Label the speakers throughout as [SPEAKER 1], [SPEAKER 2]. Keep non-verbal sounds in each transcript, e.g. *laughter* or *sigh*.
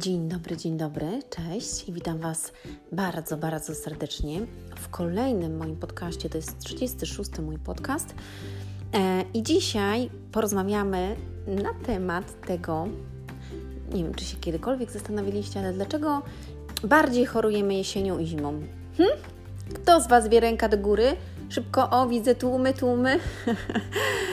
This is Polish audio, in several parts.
[SPEAKER 1] Dzień dobry, dzień dobry, cześć i witam Was bardzo, bardzo serdecznie w kolejnym moim podcaście. To jest 36 mój podcast. E, I dzisiaj porozmawiamy na temat tego, nie wiem, czy się kiedykolwiek zastanawialiście, ale dlaczego bardziej chorujemy jesienią i zimą? Hm? Kto z Was wie ręka do góry? Szybko, o, widzę tłumy, tłumy. *laughs*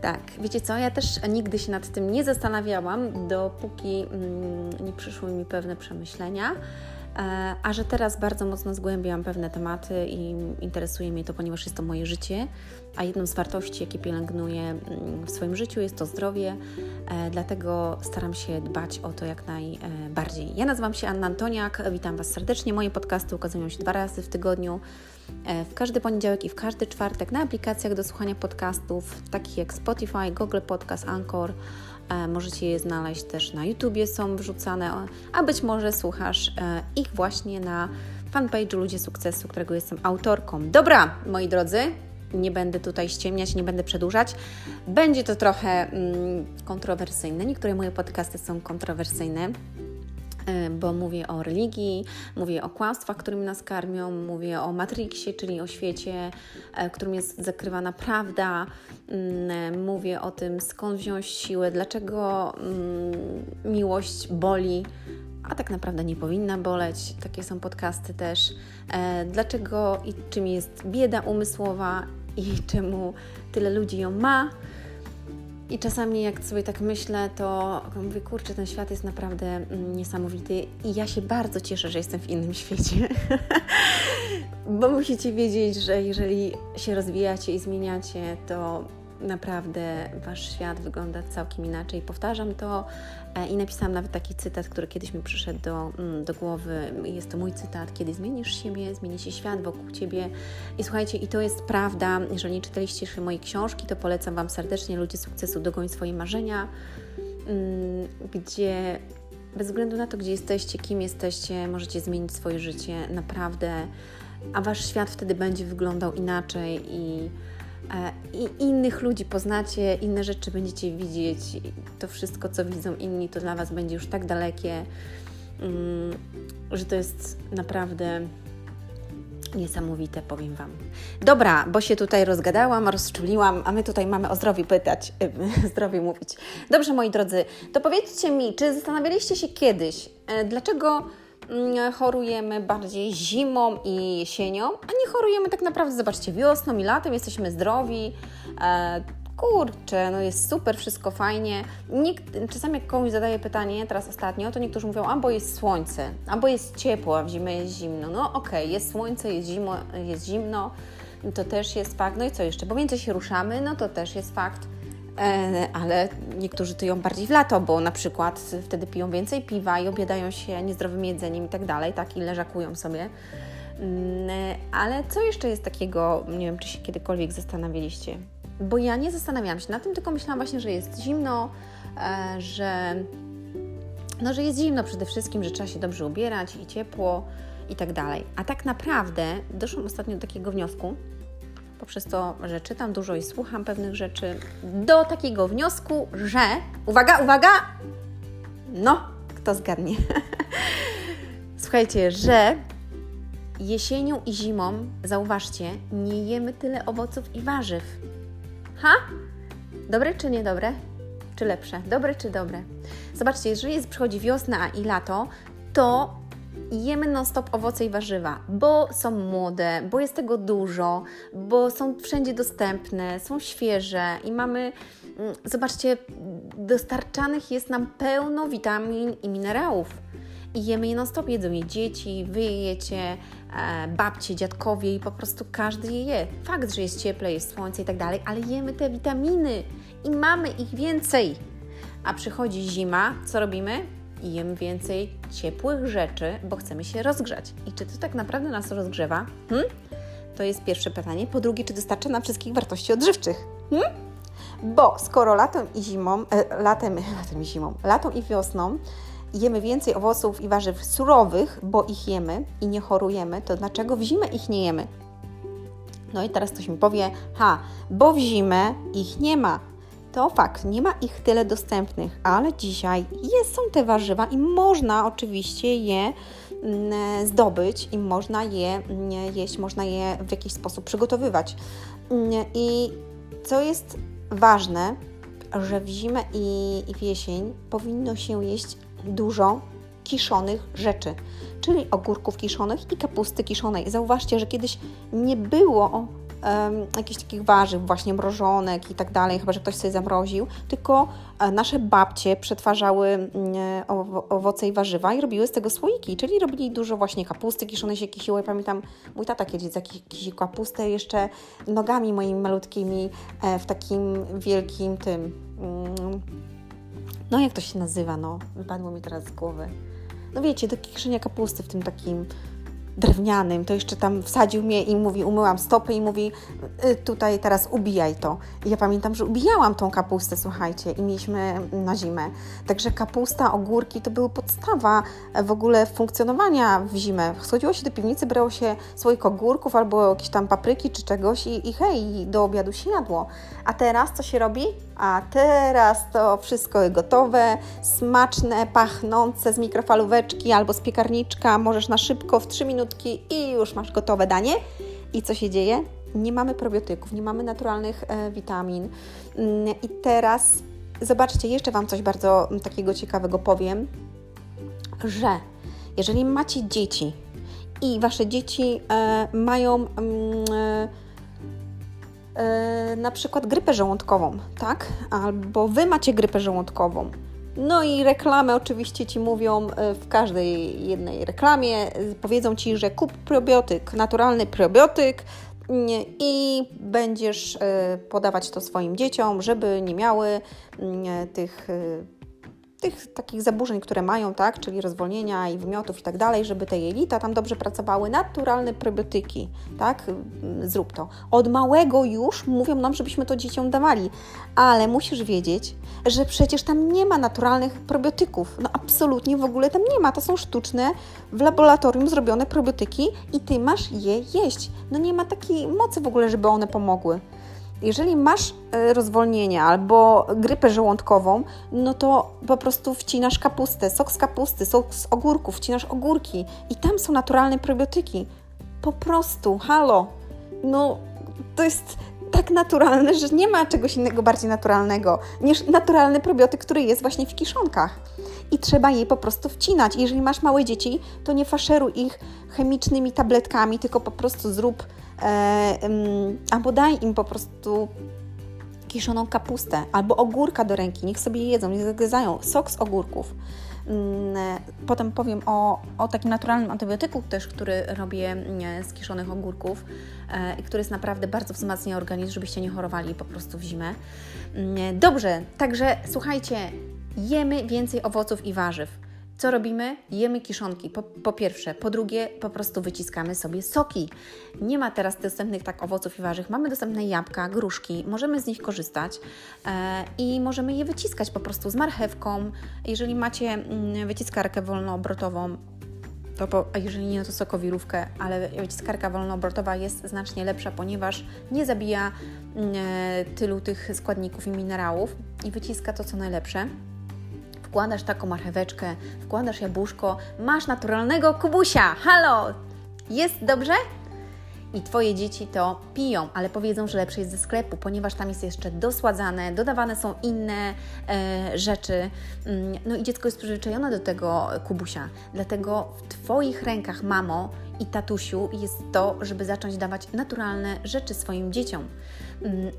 [SPEAKER 1] Tak, wiecie co, ja też nigdy się nad tym nie zastanawiałam, dopóki mm, nie przyszły mi pewne przemyślenia. E, a że teraz bardzo mocno zgłębiam pewne tematy i interesuje mnie to, ponieważ jest to moje życie, a jedną z wartości, jakie pielęgnuję mm, w swoim życiu, jest to zdrowie, e, dlatego staram się dbać o to jak najbardziej. Ja nazywam się Anna Antoniak, witam Was serdecznie. Moje podcasty ukazują się dwa razy w tygodniu, e, w każdy poniedziałek i w każdy czwartek na aplikacjach do słuchania podcastów, takich jak Spotify, Google Podcast, Anchor. E, możecie je znaleźć też na YouTubie, są wrzucane, a być może słuchasz ich właśnie na fanpage'u Ludzie Sukcesu, którego jestem autorką. Dobra, moi drodzy, nie będę tutaj ściemniać, nie będę przedłużać. Będzie to trochę mm, kontrowersyjne. Niektóre moje podcasty są kontrowersyjne e, bo mówię o religii, mówię o kłamstwach, którymi nas karmią, mówię o Matrixie, czyli o świecie, e, w którym jest zakrywana prawda, mm, mówię o tym, skąd wziąć siłę, dlaczego mm, miłość boli, a tak naprawdę nie powinna boleć. Takie są podcasty też. E, dlaczego i czym jest bieda umysłowa i *laughs* czemu tyle ludzi ją ma. I czasami jak sobie tak myślę, to mówię, kurczę, ten świat jest naprawdę mm, niesamowity i ja się bardzo cieszę, że jestem w innym świecie. *laughs* Bo musicie wiedzieć, że jeżeli się rozwijacie i zmieniacie, to naprawdę wasz świat wygląda całkiem inaczej. Powtarzam to e, i napisałam nawet taki cytat, który kiedyś mi przyszedł do, mm, do głowy. Jest to mój cytat. Kiedy zmienisz siebie, zmieni się świat wokół ciebie. I słuchajcie, i to jest prawda. Jeżeli nie czytaliście jeszcze mojej książki, to polecam Wam serdecznie Ludzie Sukcesu Dogoń Swoje Marzenia, mm, gdzie bez względu na to, gdzie jesteście, kim jesteście, możecie zmienić swoje życie naprawdę, a Wasz świat wtedy będzie wyglądał inaczej i i innych ludzi poznacie, inne rzeczy będziecie widzieć, to wszystko, co widzą inni, to dla Was będzie już tak dalekie, mm, że to jest naprawdę niesamowite, powiem Wam. Dobra, bo się tutaj rozgadałam, rozczuliłam, a my tutaj mamy o zdrowiu pytać, *laughs* zdrowiu mówić. Dobrze, moi drodzy, to powiedzcie mi, czy zastanawialiście się kiedyś, e, dlaczego chorujemy bardziej zimą i jesienią, a nie chorujemy tak naprawdę, zobaczcie, wiosną i latem, jesteśmy zdrowi. E, kurczę, no jest super, wszystko fajnie. Nikt, czasami jak komuś zadaję pytanie, teraz ostatnio, to niektórzy mówią, albo jest słońce, albo jest ciepło, a w zimę jest zimno. No okej, okay, jest słońce, jest, zimo, jest zimno, to też jest fakt. No i co jeszcze? Bo więcej się ruszamy, no to też jest fakt. E, ale niektórzy tyją bardziej w lato, bo na przykład wtedy piją więcej piwa i obiadają się niezdrowym jedzeniem i tak dalej, tak i leżakują sobie. Mm, ale co jeszcze jest takiego, nie wiem, czy się kiedykolwiek zastanawialiście? Bo ja nie zastanawiałam się na tym, tylko myślałam właśnie, że jest zimno, e, że, no, że jest zimno przede wszystkim, że trzeba się dobrze ubierać i ciepło i tak dalej. A tak naprawdę doszłam ostatnio do takiego wniosku, poprzez to, że czytam dużo i słucham pewnych rzeczy, do takiego wniosku, że uwaga, uwaga! No, kto zgadnie? *laughs* Słuchajcie, że jesienią i zimą, zauważcie, nie jemy tyle owoców i warzyw. Ha? Dobre czy niedobre? Czy lepsze? Dobre czy dobre? Zobaczcie, jeżeli przychodzi wiosna i lato, to jemy non-stop owoce i warzywa, bo są młode, bo jest tego dużo, bo są wszędzie dostępne, są świeże i mamy, mm, zobaczcie, dostarczanych jest nam pełno witamin i minerałów. I jemy je non-stop, jedzą je dzieci, wy je jecie, e, babcie, dziadkowie i po prostu każdy je je. Fakt, że jest cieple, jest słońce i tak dalej, ale jemy te witaminy i mamy ich więcej. A przychodzi zima, co robimy? I jem więcej ciepłych rzeczy, bo chcemy się rozgrzać. I czy to tak naprawdę nas rozgrzewa? Hmm? To jest pierwsze pytanie. Po drugie, czy dostarcza nam wszystkich wartości odżywczych? Hmm? Bo skoro latem i zimą, e, latem, *laughs* latem i zimą, latem i wiosną jemy więcej owoców i warzyw surowych, bo ich jemy i nie chorujemy, to dlaczego w zimę ich nie jemy? No i teraz ktoś mi powie, ha, bo w zimę ich nie ma. To fakt, nie ma ich tyle dostępnych, ale dzisiaj jest, są te warzywa i można oczywiście je mm, zdobyć i można je mm, jeść, można je w jakiś sposób przygotowywać. Mm, I co jest ważne, że w zimę i, i w jesień powinno się jeść dużo kiszonych rzeczy, czyli ogórków kiszonych i kapusty kiszonej. Zauważcie, że kiedyś nie było jakichś takich warzyw, właśnie mrożonek i tak dalej, chyba że ktoś sobie zamroził, tylko e, nasze babcie przetwarzały mm, owoce i warzywa i robiły z tego słoiki, czyli robili dużo właśnie kapusty kiszonej się kisiło. Ja pamiętam, mój tata kiedyś kisił kapustę jeszcze nogami moimi malutkimi e, w takim wielkim tym... Mm, no jak to się nazywa, no, wypadło mi teraz z głowy. No wiecie, do kiszenia kapusty w tym takim drewnianym, to jeszcze tam wsadził mnie i mówi, umyłam stopy i mówi, y, tutaj teraz ubijaj to. I ja pamiętam, że ubijałam tą kapustę, słuchajcie, i mieliśmy na zimę. Także kapusta, ogórki to były podstawa w ogóle funkcjonowania w zimę. Schodziło się do piwnicy, brało się swoich ogórków albo jakieś tam papryki czy czegoś i, i hej, do obiadu się jadło. A teraz co się robi? A teraz to wszystko gotowe, smaczne, pachnące z mikrofalóweczki albo z piekarniczka. Możesz na szybko w 3 minutki i już masz gotowe danie. I co się dzieje? Nie mamy probiotyków, nie mamy naturalnych e, witamin. Mm, I teraz zobaczcie, jeszcze Wam coś bardzo mm, takiego ciekawego powiem, że jeżeli macie dzieci i Wasze dzieci e, mają. Mm, e, E, na przykład grypę żołądkową, tak? Albo wy macie grypę żołądkową. No i reklamy oczywiście ci mówią e, w każdej jednej reklamie, powiedzą ci, że kup probiotyk, naturalny probiotyk i będziesz e, podawać to swoim dzieciom, żeby nie miały tych tych takich zaburzeń, które mają, tak, czyli rozwolnienia i wymiotów i tak dalej, żeby te jelita tam dobrze pracowały, naturalne probiotyki, tak, zrób to. Od małego już mówią nam, żebyśmy to dzieciom dawali, ale musisz wiedzieć, że przecież tam nie ma naturalnych probiotyków, no absolutnie w ogóle tam nie ma, to są sztuczne, w laboratorium zrobione probiotyki i Ty masz je jeść. No nie ma takiej mocy w ogóle, żeby one pomogły jeżeli masz e, rozwolnienie albo grypę żołądkową, no to po prostu wcinasz kapustę, sok z kapusty, sok z ogórków, wcinasz ogórki i tam są naturalne probiotyki. Po prostu, halo. No, to jest tak naturalne, że nie ma czegoś innego bardziej naturalnego niż naturalny probiotyk, który jest właśnie w kiszonkach. I trzeba je po prostu wcinać. Jeżeli masz małe dzieci, to nie faszeruj ich chemicznymi tabletkami, tylko po prostu zrób e, albo daj im po prostu kiszoną kapustę albo ogórka do ręki, niech sobie jedzą, niech zagryzają sok z ogórków. Mm, potem powiem o, o takim naturalnym antybiotyku też, który robię mm, z kiszonych ogórków e, i który jest naprawdę bardzo wzmacnia organizm, żebyście nie chorowali po prostu w zimę. Mm, dobrze, także słuchajcie, jemy więcej owoców i warzyw. Co robimy? Jemy kiszonki, po, po, pierwsze. Po drugie, po prostu wyciskamy sobie soki. Nie ma teraz dostępnych tak owoców i warzyw. Mamy dostępne jabłka, gruszki, możemy z nich korzystać e, i możemy je wyciskać po prostu z marchewką. Jeżeli macie mm, wyciskarkę wolnoobrotową, to po, a jeżeli nie, no to sokowirówkę, ale wyciskarka wolnoobrotowa jest znacznie lepsza, ponieważ nie zabija mm, e, tylu tych składników i minerałów i wyciska to, co najlepsze wkładasz taką marcheweczkę, wkładasz jabłuszko, masz naturalnego kubusia. Halo! Jest dobrze? I Twoje dzieci to piją, ale powiedzą, że lepsze jest ze sklepu, ponieważ tam jest jeszcze dosładzane, dodawane są inne e, rzeczy. Mm, no i dziecko jest przyzwyczajone do tego kubusia. Dlatego w Twoich rękach, mamo i tatusiu, jest to, żeby zacząć dawać naturalne rzeczy swoim dzieciom.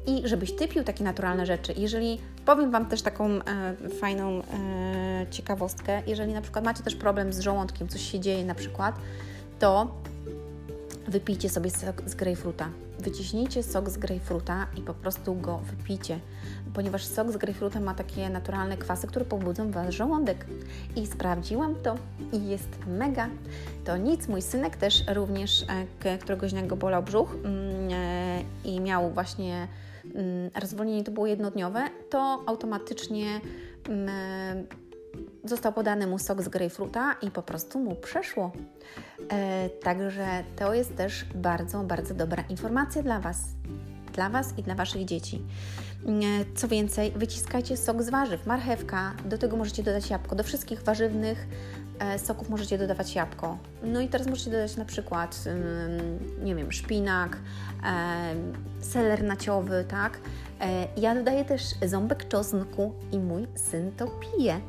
[SPEAKER 1] I żebyś Ty pił takie naturalne rzeczy. Jeżeli, powiem Wam też taką e, fajną e, ciekawostkę, jeżeli na przykład macie też problem z żołądkiem, coś się dzieje na przykład, to wypijcie sobie sok z grejpfruta. Wyciśnijcie sok z grejpfruta i po prostu go wypijcie, ponieważ sok z grejpfruta ma takie naturalne kwasy, które pobudzą Wasz żołądek. I sprawdziłam to i jest mega. To nic, mój synek też również, e, któregoś dnia go bolał brzuch mm, e, i miał właśnie mm, rozwolnienie, to było jednodniowe, to automatycznie mm, został podany mu sok z grejpfruta i po prostu mu przeszło. E, także to jest też bardzo, bardzo dobra informacja dla Was. Dla Was i dla Waszych dzieci. Co więcej, wyciskajcie sok z warzyw, marchewka, do tego możecie dodać jabłko. Do wszystkich warzywnych e, soków możecie dodawać jabłko. No i teraz możecie dodać na przykład, nie wiem, szpinak, seler naciowy, tak? E, ja dodaję też ząbek czosnku i mój syn to pije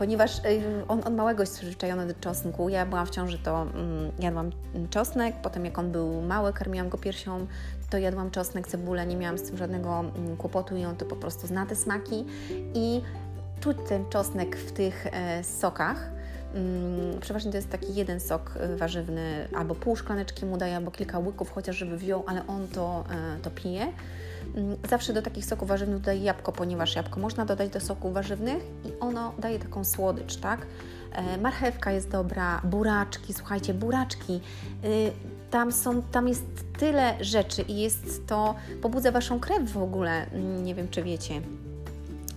[SPEAKER 1] ponieważ on od małego jest przyzwyczajony do czosnku. Ja byłam w ciąży, to mm, jadłam czosnek, potem jak on był mały, karmiłam go piersią, to jadłam czosnek, cebulę, nie miałam z tym żadnego mm, kłopotu i on to po prostu zna te smaki i czuć ten czosnek w tych e, sokach. Mm, przeważnie to jest taki jeden sok e, warzywny, albo pół szklaneczki mu daję, albo kilka łyków, chociaż żeby wziął, ale on to, e, to pije. Mm, zawsze do takich soków warzywnych dodaję jabłko, ponieważ jabłko można dodać do soków warzywnych i ono daje taką słodycz, tak? E, marchewka jest dobra, buraczki, słuchajcie, buraczki. Y, tam, są, tam jest tyle rzeczy i jest to, pobudza Waszą krew w ogóle, mm, nie wiem czy wiecie.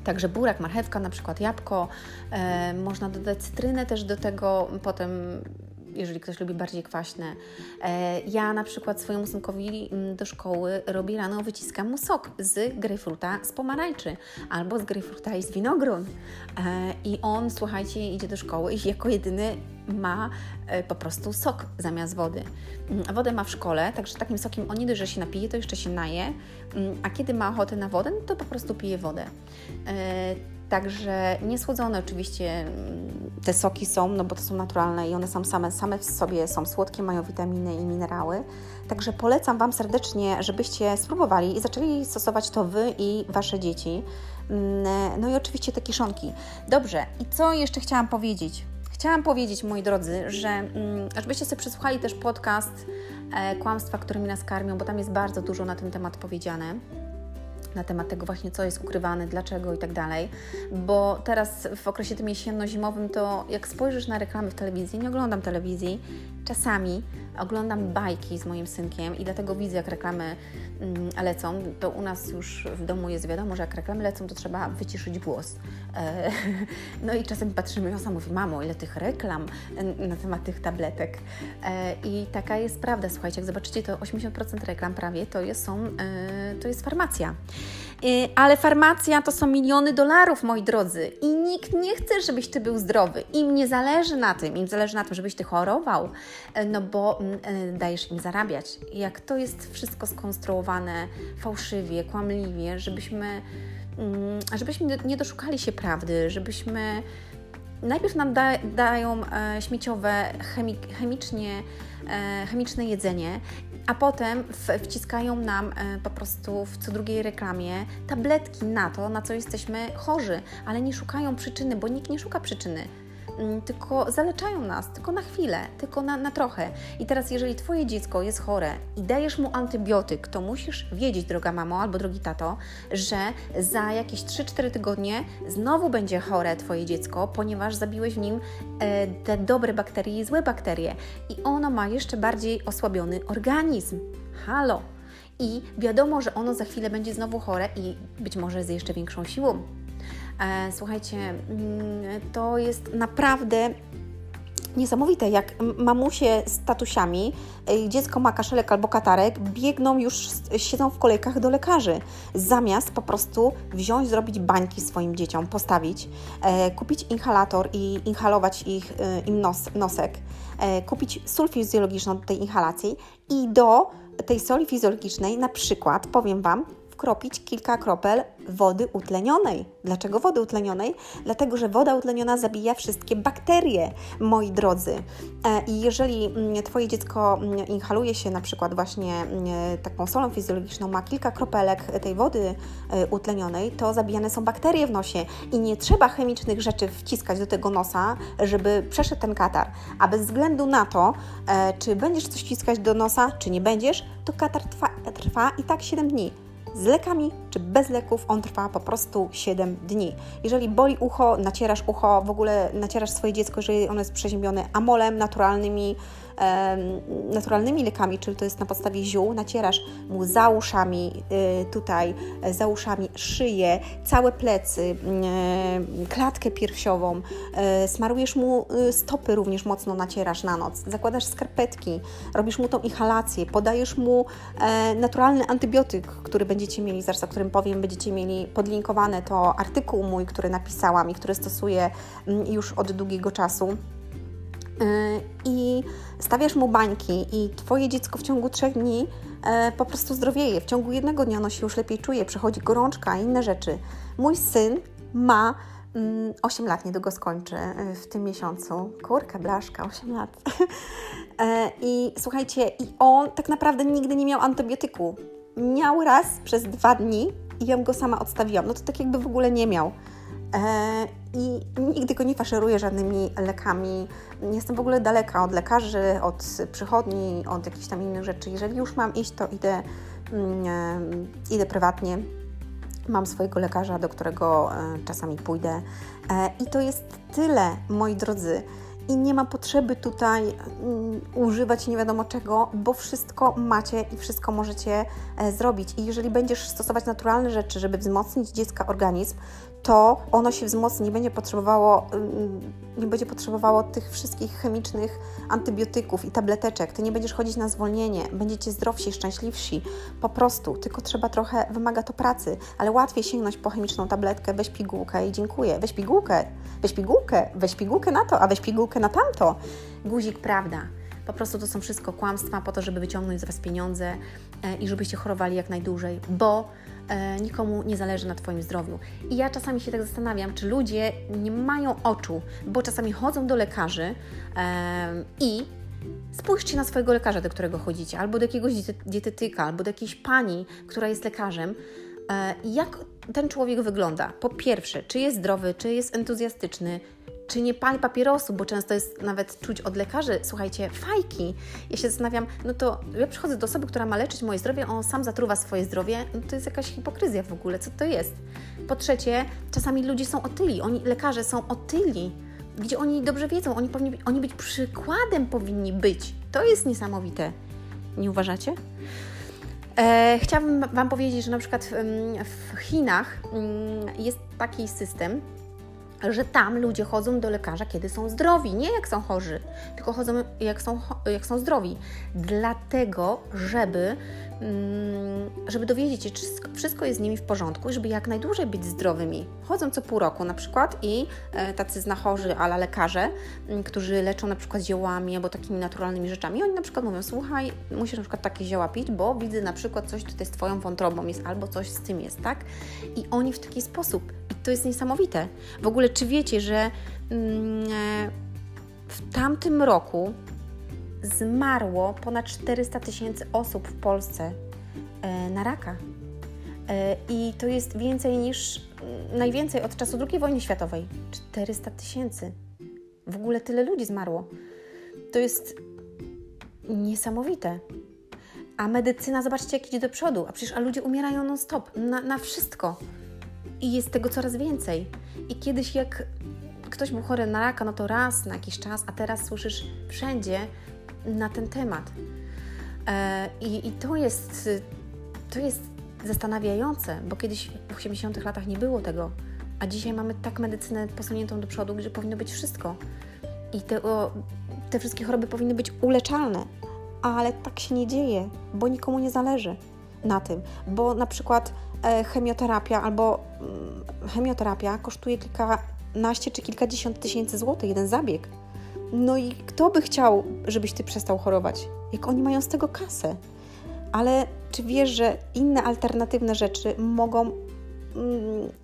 [SPEAKER 1] Także burak, marchewka, na przykład jabłko, e, można dodać cytrynę też do tego, potem jeżeli ktoś lubi bardziej kwaśne. E, ja na przykład swojemu synkowi mm, do szkoły robię rano, wyciskam mu sok z grejpfruta z pomarańczy albo z grejpfruta i z winogron. E, I on, słuchajcie, idzie do szkoły i jako jedyny ma e, po prostu sok zamiast wody. Mm, wodę ma w szkole, także takim sokiem on nie dość, że się napije, to jeszcze się naje, mm, a kiedy ma ochotę na wodę, no to po prostu pije wodę. Także niesłodzone oczywiście mm, te soki są, no bo to są naturalne i one są same, same w sobie są słodkie, mają witaminy i minerały. Także polecam Wam serdecznie, żebyście spróbowali i zaczęli stosować to Wy i Wasze dzieci. Mm, no i oczywiście te kiszonki. Dobrze, i co jeszcze chciałam powiedzieć? Chciałam powiedzieć, moi drodzy, że mm, żebyście sobie przesłuchali też podcast e, Kłamstwa, którymi nas karmią, bo tam jest bardzo dużo na ten temat powiedziane na temat tego właśnie, co jest ukrywane, dlaczego i tak dalej. Bo teraz w okresie tym jesienno-zimowym to jak spojrzysz na reklamy w telewizji, nie oglądam telewizji, czasami oglądam bajki z moim synkiem i dlatego widzę, jak reklamy lecą. To u nas już w domu jest wiadomo, że jak reklamy lecą, to trzeba wyciszyć głos. E, *laughs* no i czasem patrzymy i on mówi, mamo, ile tych reklam na temat tych tabletek. E, I taka jest prawda, słuchajcie, jak zobaczycie, to 80% reklam prawie to jest, są, e, to jest farmacja. Ale farmacja to są miliony dolarów, moi drodzy, i nikt nie chce, żebyś ty był zdrowy. Im nie zależy na tym, im zależy na tym, żebyś ty chorował, no bo mm, dajesz im zarabiać. Jak to jest wszystko skonstruowane fałszywie, kłamliwie, żebyśmy Mm, żebyśmy nie doszukali się prawdy, żebyśmy najpierw nam da, dają e, śmieciowe, chemi, chemicznie, e, chemiczne jedzenie, a potem wciskają nam e, po prostu w co drugiej reklamie tabletki na to, na co jesteśmy chorzy, ale nie szukają przyczyny, bo nikt nie szuka przyczyny. Mm, tylko zaleczają nas, tylko na chwilę, tylko na, na trochę. I teraz, jeżeli Twoje dziecko jest chore i dajesz mu antybiotyk, to musisz wiedzieć, droga mamo albo drogi tato, że za jakieś 3-4 tygodnie znowu będzie chore Twoje dziecko, ponieważ zabiłeś w nim e, te dobre bakterie i złe bakterie. I ono ma jeszcze bardziej osłabiony organizm. Halo! I wiadomo, że ono za chwilę będzie znowu chore i być może z jeszcze większą siłą. E, słuchajcie, mm, to jest naprawdę niesamowite, jak mamusie z tatusiami, e, dziecko ma kaszelek albo katarek, biegną już, siedzą w kolejkach do lekarzy, zamiast po prostu wziąć, zrobić bańki swoim dzieciom, postawić, e, kupić inhalator i inhalować ich, im nos, nosek, kupić sól fizjologiczną do tej inhalacji i do tej soli fizjologicznej na przykład, powiem Wam, wkropić kilka kropel wody utlenionej. Dlaczego wody utlenionej? Dlatego, że woda utleniona zabija wszystkie bakterie, moi drodzy. E, I jeżeli mm, Twoje dziecko mm, inhaluje się na przykład właśnie mm, taką solą fizjologiczną, ma kilka kropelek tej wody e, utlenionej, to zabijane są bakterie w nosie i nie trzeba chemicznych rzeczy wciskać do tego nosa, żeby przeszedł ten katar. A bez względu na to, e, czy będziesz coś wciskać do nosa, czy nie będziesz, to katar trwa, trwa i tak 7 dni z lekami czy bez leków, on trwa po prostu 7 dni. Jeżeli boli ucho, nacierasz ucho, w ogóle nacierasz swoje dziecko, jeżeli ono jest przeziębione amolem, naturalnymi naturalnymi lekami, czyli to jest na podstawie ziół, nacierasz mu za uszami, y, tutaj za uszami szyję, całe plecy, y, klatkę piersiową, y, smarujesz mu stopy również mocno nacierasz na noc, zakładasz skarpetki, robisz mu tą inhalację, podajesz mu e, naturalny antybiotyk, który będziecie mieli, zaraz o którym którym powiem, będziecie mieli podlinkowane to artykuł mój, który napisałam i który stosuję mm, już od długiego czasu. Stawiasz mu bańki, i Twoje dziecko w ciągu trzech dni e, po prostu zdrowieje. W ciągu jednego dnia ono się już lepiej czuje, przechodzi gorączka i inne rzeczy. Mój syn ma 8 mm, lat niedługo skończy y, w tym miesiącu. Kurka, blaszka, 8 lat. *laughs* E, I słuchajcie, i on tak naprawdę nigdy nie miał antybiotyku. Miał raz przez dwa dni i ja go sama odstawiłam. No to tak jakby w ogóle nie miał. E, I nigdy go nie faszeruję żadnymi lekami. Jestem w ogóle daleka od lekarzy, od przychodni, od jakichś tam innych rzeczy. Jeżeli już mam iść, to idę, mm, e, idę prywatnie Mam swojego lekarza, do którego e, czasami pójdę. I to jest tyle, moi drodzy. I nie ma potrzeby tutaj mm, używać nie wiadomo czego, bo wszystko macie i wszystko możecie zrobić. I jeżeli będziesz stosować naturalne rzeczy, żeby wzmocnić dziecka organizm, to ono się wzmocni, nie będzie potrzebowało, nie będzie potrzebowało tych wszystkich chemicznych antybiotyków i tableteczek. Ty nie będziesz chodzić na zwolnienie, będziecie zdrowsi, szczęśliwsi. Po prostu, tylko trzeba trochę, wymaga to pracy, ale łatwiej sięgnąć po chemiczną tabletkę, weź pigułkę i dziękuję. Weź pigułkę, weź pigułkę, weź pigułkę na to, a weź pigułkę na tamto. Guzik, prawda. Po prostu to są wszystko kłamstwa po to, żeby wyciągnąć z Was pieniądze e, i żebyście chorowali jak najdłużej, bo e, nikomu nie zależy na Twoim zdrowiu. I ja czasami się tak zastanawiam, czy ludzie nie mają oczu, bo czasami chodzą do lekarzy e, i Spójrzcie na swojego lekarza, do którego chodzicie, albo do jakiegoś dietetyka, albo do jakiejś pani, która jest lekarzem. Jak ten człowiek wygląda? Po pierwsze, czy jest zdrowy, czy jest entuzjastyczny, czy nie pali papierosu, bo często jest nawet czuć od lekarzy, słuchajcie, fajki. Ja się zastanawiam, no to ja przychodzę do osoby, która ma leczyć moje zdrowie, on sam zatruwa swoje zdrowie, no to jest jakaś hipokryzja w ogóle, co to jest? Po trzecie, czasami ludzie są otyli, oni, lekarze są otyli, gdzie oni dobrze wiedzą, oni powinni oni być przykładem powinni być. To jest niesamowite. Nie uważacie? E, chciałabym Wam powiedzieć, że na przykład w, w Chinach jest taki system, że tam ludzie chodzą do lekarza, kiedy są zdrowi, nie jak są chorzy, tylko chodzą jak są, jak są zdrowi. Dlatego, żeby, żeby dowiedzieć się, czy wszystko jest z nimi w porządku i żeby jak najdłużej być zdrowymi. Chodzą co pół roku na przykład i e, tacy znachorzy, ale lekarze, mm, którzy leczą na przykład ziołami albo takimi naturalnymi rzeczami, oni na przykład mówią, słuchaj, musisz na przykład takie zioła pić, bo widzę na przykład coś tutaj z Twoją wątrobą jest albo coś z tym jest, tak? I oni w taki sposób to jest niesamowite. W ogóle, czy wiecie, że mm, e, w tamtym roku zmarło ponad 400 tysięcy osób w Polsce e, na raka? E, I to jest więcej niż mm, najwięcej od czasu II wojny światowej 400 tysięcy. W ogóle tyle ludzi zmarło. To jest niesamowite. A medycyna, zobaczcie, jak idzie do przodu. A przecież a ludzie umierają non-stop na, na wszystko i jest tego coraz więcej. I kiedyś jak ktoś był chory na raka, no to raz na jakiś czas, a teraz słyszysz wszędzie na ten temat. E, I, i to, jest, to jest zastanawiające, bo kiedyś w 80 latach nie było tego, a dzisiaj mamy tak medycynę posuniętą do przodu, gdzie powinno być wszystko. I te, o, te wszystkie choroby powinny być uleczalne, ale tak się nie dzieje, bo nikomu nie zależy na tym, bo na przykład E, chemioterapia albo mm, chemioterapia kosztuje kilkanaście czy kilkadziesiąt tysięcy złotych, jeden zabieg. No i kto by chciał, żebyś ty przestał chorować, jak oni mają z tego kasę? Ale czy wiesz, że inne alternatywne rzeczy mogą mm,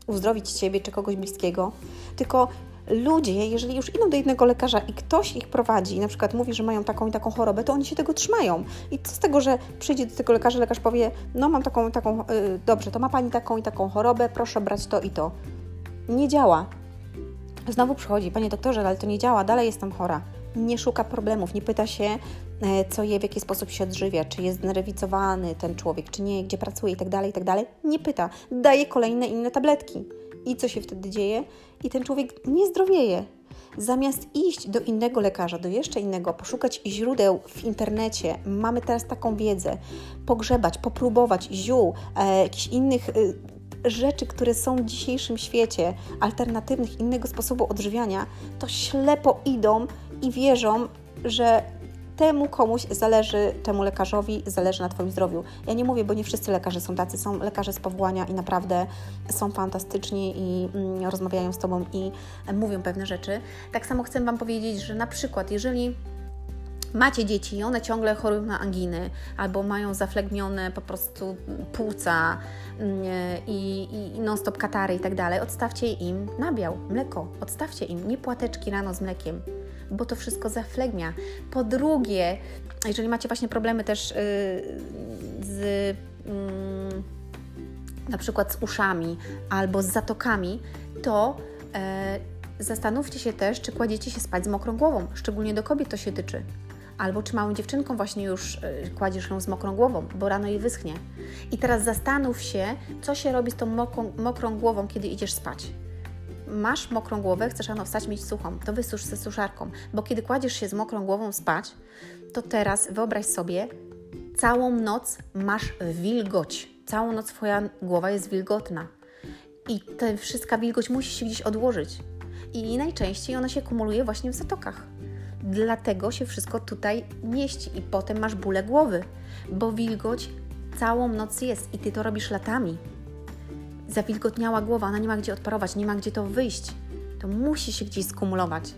[SPEAKER 1] uzdrowić ciebie czy kogoś bliskiego? Tylko ludzie, jeżeli już idą do jednego lekarza i ktoś ich prowadzi i na przykład mówi, że mają taką i taką chorobę, to oni się tego trzymają. I co z tego, że przyjdzie do tego lekarza, lekarz powie, no mam taką, taką, yy, dobrze, to ma Pani taką i taką chorobę, proszę brać to i to. Nie działa. Znowu przychodzi, Panie doktorze, ale to nie działa, dalej jestem chora. Nie szuka problemów, nie pyta się, e, co je, w jaki sposób się odżywia, czy jest znerwicowany ten człowiek, czy nie, gdzie pracuje i tak dalej, i tak. Nie pyta. Daje kolejne inne tabletki. I co się wtedy dzieje? I ten człowiek nie zdrowieje. Zamiast iść do innego lekarza, do jeszcze innego, poszukać źródeł w internecie, mamy teraz taką wiedzę, pogrzebać, popróbować ziół, e, jakichś innych e, rzeczy, które są w dzisiejszym świecie, alternatywnych, innego sposobu odżywiania, to ślepo idą i wierzą, że temu komuś zależy, temu lekarzowi zależy na Twoim zdrowiu. Ja nie mówię, bo nie wszyscy lekarze są tacy, są lekarze z powołania i naprawdę są fantastyczni i mm, rozmawiają z Tobą i mówią pewne rzeczy. Tak samo chcę Wam powiedzieć, że na przykład, jeżeli macie dzieci i one ciągle chorują na anginy albo mają zaflegmione po prostu płuca mm, i, i non-stop katary i tak dalej, odstawcie im nabiał, mleko, odstawcie im, nie płateczki rano z mlekiem, bo to wszystko zaflegmia. Po drugie, jeżeli macie właśnie problemy też yy, z yy, na przykład z uszami albo z zatokami, to yy, zastanówcie się też, czy kładziecie się spać z mokrą głową, szczególnie do kobiet to się tyczy albo czy małą dziewczynką właśnie już y, kładziesz ją z mokrą głową, bo rano jej wyschnie. I teraz zastanów się, co się robi z tą mokrą, mokrą głową, kiedy idziesz spać. Masz mokrą głowę, chcesz rano wstać, mieć suchą, to wysusz ze suszarką, bo kiedy kładziesz się z mokrą głową spać, to teraz wyobraź sobie, całą noc masz wilgoć. Całą noc Twoja głowa jest wilgotna. I ta wszystka wilgoć musi się gdzieś odłożyć. I najczęściej ona się kumuluje właśnie w zatokach. Dlatego się wszystko tutaj mieści i potem masz bóle głowy, bo wilgoć całą noc jest i ty to robisz latami. Zawilgotniała głowa, ona nie ma gdzie odparować, nie ma gdzie to wyjść. To musi się gdzieś skumulować.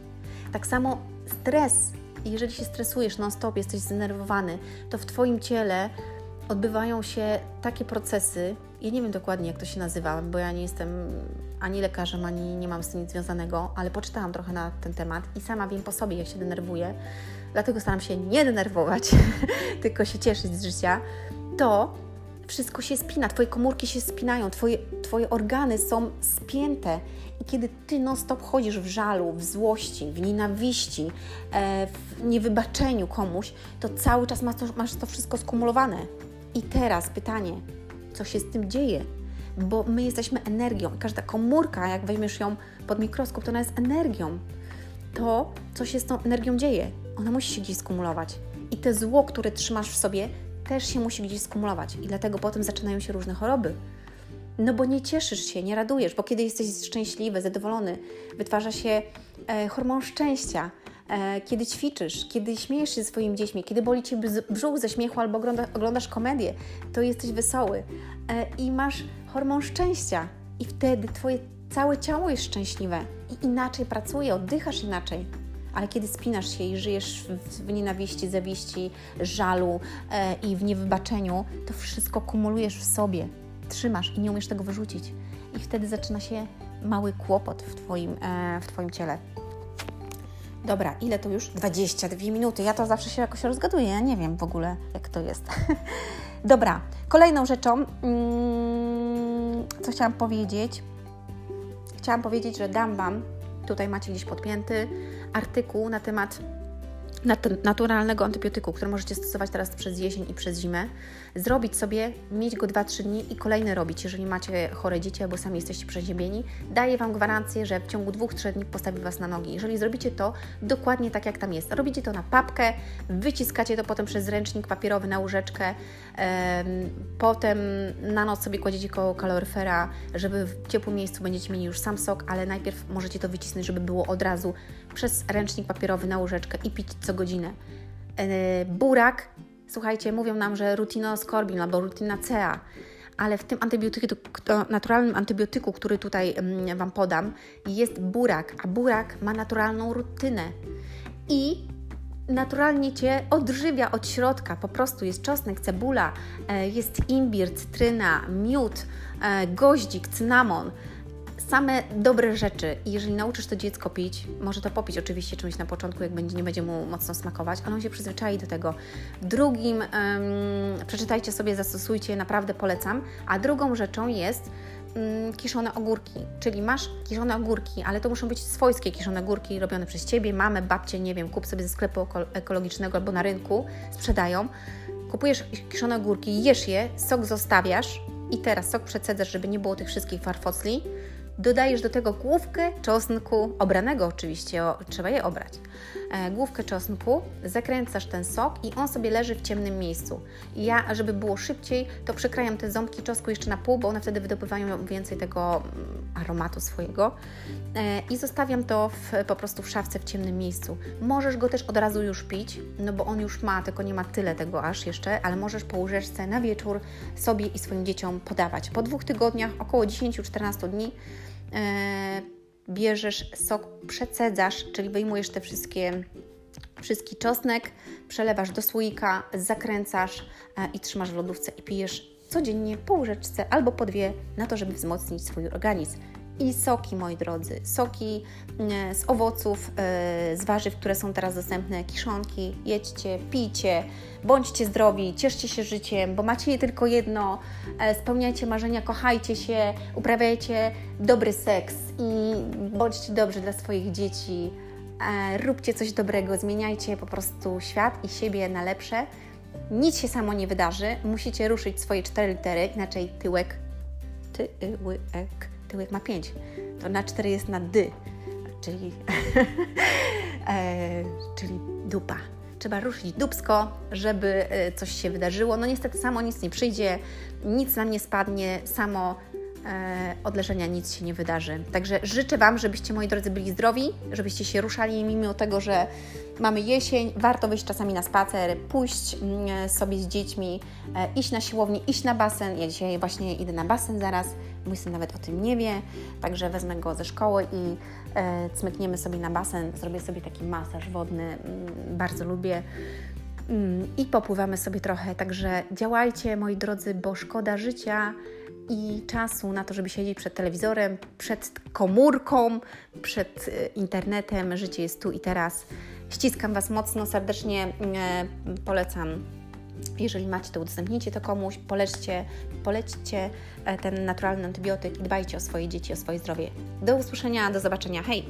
[SPEAKER 1] Tak samo stres. Jeżeli się stresujesz non-stop, jesteś zdenerwowany, to w Twoim ciele odbywają się takie procesy, ja nie wiem dokładnie jak to się nazywa, bo ja nie jestem ani lekarzem, ani nie mam z tym nic związanego, ale poczytałam trochę na ten temat i sama wiem po sobie, jak się denerwuję, dlatego staram się nie denerwować, *laughs* tylko się cieszyć z życia, to wszystko się spina, Twoje komórki się spinają, Twoje, twoje organy są spięte. I kiedy Ty non-stop chodzisz w żalu, w złości, w nienawiści, e, w niewybaczeniu komuś, to cały czas masz to, masz to wszystko skumulowane. I teraz pytanie, co się z tym dzieje? Bo my jesteśmy energią. Każda komórka, jak weźmiesz ją pod mikroskop, to ona jest energią. To, co się z tą energią dzieje, ona musi się gdzieś skumulować. I te zło, które trzymasz w sobie, też się musi gdzieś skumulować. I dlatego potem zaczynają się różne choroby. No bo nie cieszysz się, nie radujesz, bo kiedy jesteś szczęśliwy, zadowolony, wytwarza się e, hormon szczęścia, kiedy ćwiczysz, kiedy śmiejesz się swoimi dziećmi, kiedy boli Cię brzuch ze śmiechu albo ogląda, oglądasz komedię, to jesteś wesoły e, i masz hormon szczęścia i wtedy Twoje całe ciało jest szczęśliwe i inaczej pracuje, oddychasz inaczej. Ale kiedy spinasz się i żyjesz w nienawiści, zawiści, żalu e, i w niewybaczeniu, to wszystko kumulujesz w sobie, trzymasz i nie umiesz tego wyrzucić. I wtedy zaczyna się mały kłopot w Twoim, w twoim ciele. Dobra, ile to już? 22 minuty. Ja to zawsze się jakoś rozgaduję. Ja nie wiem w ogóle, jak to jest. *laughs* Dobra, kolejną rzeczą, mm, co chciałam powiedzieć. Chciałam powiedzieć, że dam Wam, tutaj macie gdzieś podpięty artykuł na temat naturalnego antybiotyku, który możecie stosować teraz przez jesień i przez zimę, zrobić sobie, mieć go 2-3 dni i kolejny robić, jeżeli macie chore dzieci albo sami jesteście przeziębieni. Daję Wam gwarancję, że w ciągu 2-3 dni postawi Was na nogi. Jeżeli zrobicie to dokładnie tak, jak tam jest, robicie to na papkę, wyciskacie to potem przez ręcznik papierowy na łyżeczkę, potem na noc sobie kładziecie koło kaloryfera, żeby w ciepłym miejscu będziecie mieli już sam sok, ale najpierw możecie to wycisnąć, żeby było od razu przez ręcznik papierowy na łyżeczkę i pić co godzinę. E, burak, słuchajcie, mówią nam, że rutinoskorbin albo rutinacea, ale w tym antybiotyku, naturalnym antybiotyku, który tutaj mm, Wam podam, jest burak, a burak ma naturalną rutynę i naturalnie Cię odżywia od środka. Po prostu jest czosnek, cebula, e, jest imbir, cytryna, miód, e, goździk, cynamon same dobre rzeczy. I jeżeli nauczysz to dziecko pić, może to popić oczywiście czymś na początku, jak będzie, nie będzie mu mocno smakować, ale on się przyzwyczai do tego. Drugim, um, przeczytajcie sobie, zastosujcie, naprawdę polecam. A drugą rzeczą jest um, kiszone ogórki, czyli masz kiszone ogórki, ale to muszą być swojskie kiszone ogórki robione przez Ciebie, mamę, babcię, nie wiem, kup sobie ze sklepu ekologicznego albo na rynku, sprzedają. Kupujesz kiszone ogórki, jesz je, sok zostawiasz i teraz sok przecedzasz, żeby nie było tych wszystkich farfocli Dodajesz do tego główkę czosnku, obranego oczywiście, o, trzeba je obrać. E, główkę czosnku, zakręcasz ten sok i on sobie leży w ciemnym miejscu. Ja, żeby było szybciej, to przekrajam te ząbki czosnku jeszcze na pół, bo one wtedy wydobywają więcej tego mm, aromatu swojego. E, I zostawiam to w, po prostu w szafce w ciemnym miejscu. Możesz go też od razu już pić, no bo on już ma, tylko nie ma tyle tego aż jeszcze, ale możesz po łyżeczce na wieczór sobie i swoim dzieciom podawać. Po dwóch tygodniach, około 10-14 dni, bierzesz sok, przecedzasz, czyli wyjmujesz te wszystkie wszystki czosnek, przelewasz do słoika, zakręcasz e, i trzymasz w lodówce i pijesz codziennie po łyżeczce albo po dwie na to, żeby wzmocnić swój organizm i soki, moi drodzy. Soki e, z owoców, e, z warzyw, które są teraz dostępne, kiszonki. Jedźcie, pijcie, bądźcie zdrowi, cieszcie się życiem, bo macie je tylko jedno. E, spełniajcie marzenia, kochajcie się, uprawiajcie dobry seks i bądźcie dobrzy dla swoich dzieci. Róbcie coś dobrego, zmieniajcie po prostu świat i siebie na lepsze. Nic się samo nie wydarzy, musicie ruszyć swoje cztery litery, inaczej tyłek, tyłek tyłek ma 5, to na 4 jest na dy, czyli, *laughs* e, czyli dupa. Trzeba ruszyć dubsko, żeby e, coś się wydarzyło. No niestety samo nic nie przyjdzie, nic nam nie spadnie, samo od leżenia nic się nie wydarzy. Także życzę Wam, żebyście, moi drodzy, byli zdrowi, żebyście się ruszali, mimo tego, że mamy jesień, warto wyjść czasami na spacer, pójść mm, sobie z dziećmi, e, iść na siłownię, iść na basen. Ja dzisiaj właśnie idę na basen zaraz, mój syn nawet o tym nie wie, także wezmę go ze szkoły i e, cmykniemy sobie na basen, zrobię sobie taki masaż wodny, mm, bardzo lubię mm, i popływamy sobie trochę. Także działajcie, moi drodzy, bo szkoda życia i czasu na to, żeby siedzieć przed telewizorem, przed komórką, przed e, internetem. Życie jest tu i teraz. Ściskam Was mocno, serdecznie e, polecam. Jeżeli macie, to udostępnijcie to komuś, polećcie, polećcie e, ten naturalny antybiotyk i dbajcie o swoje dzieci, o swoje zdrowie. Do usłyszenia, do zobaczenia. Hej!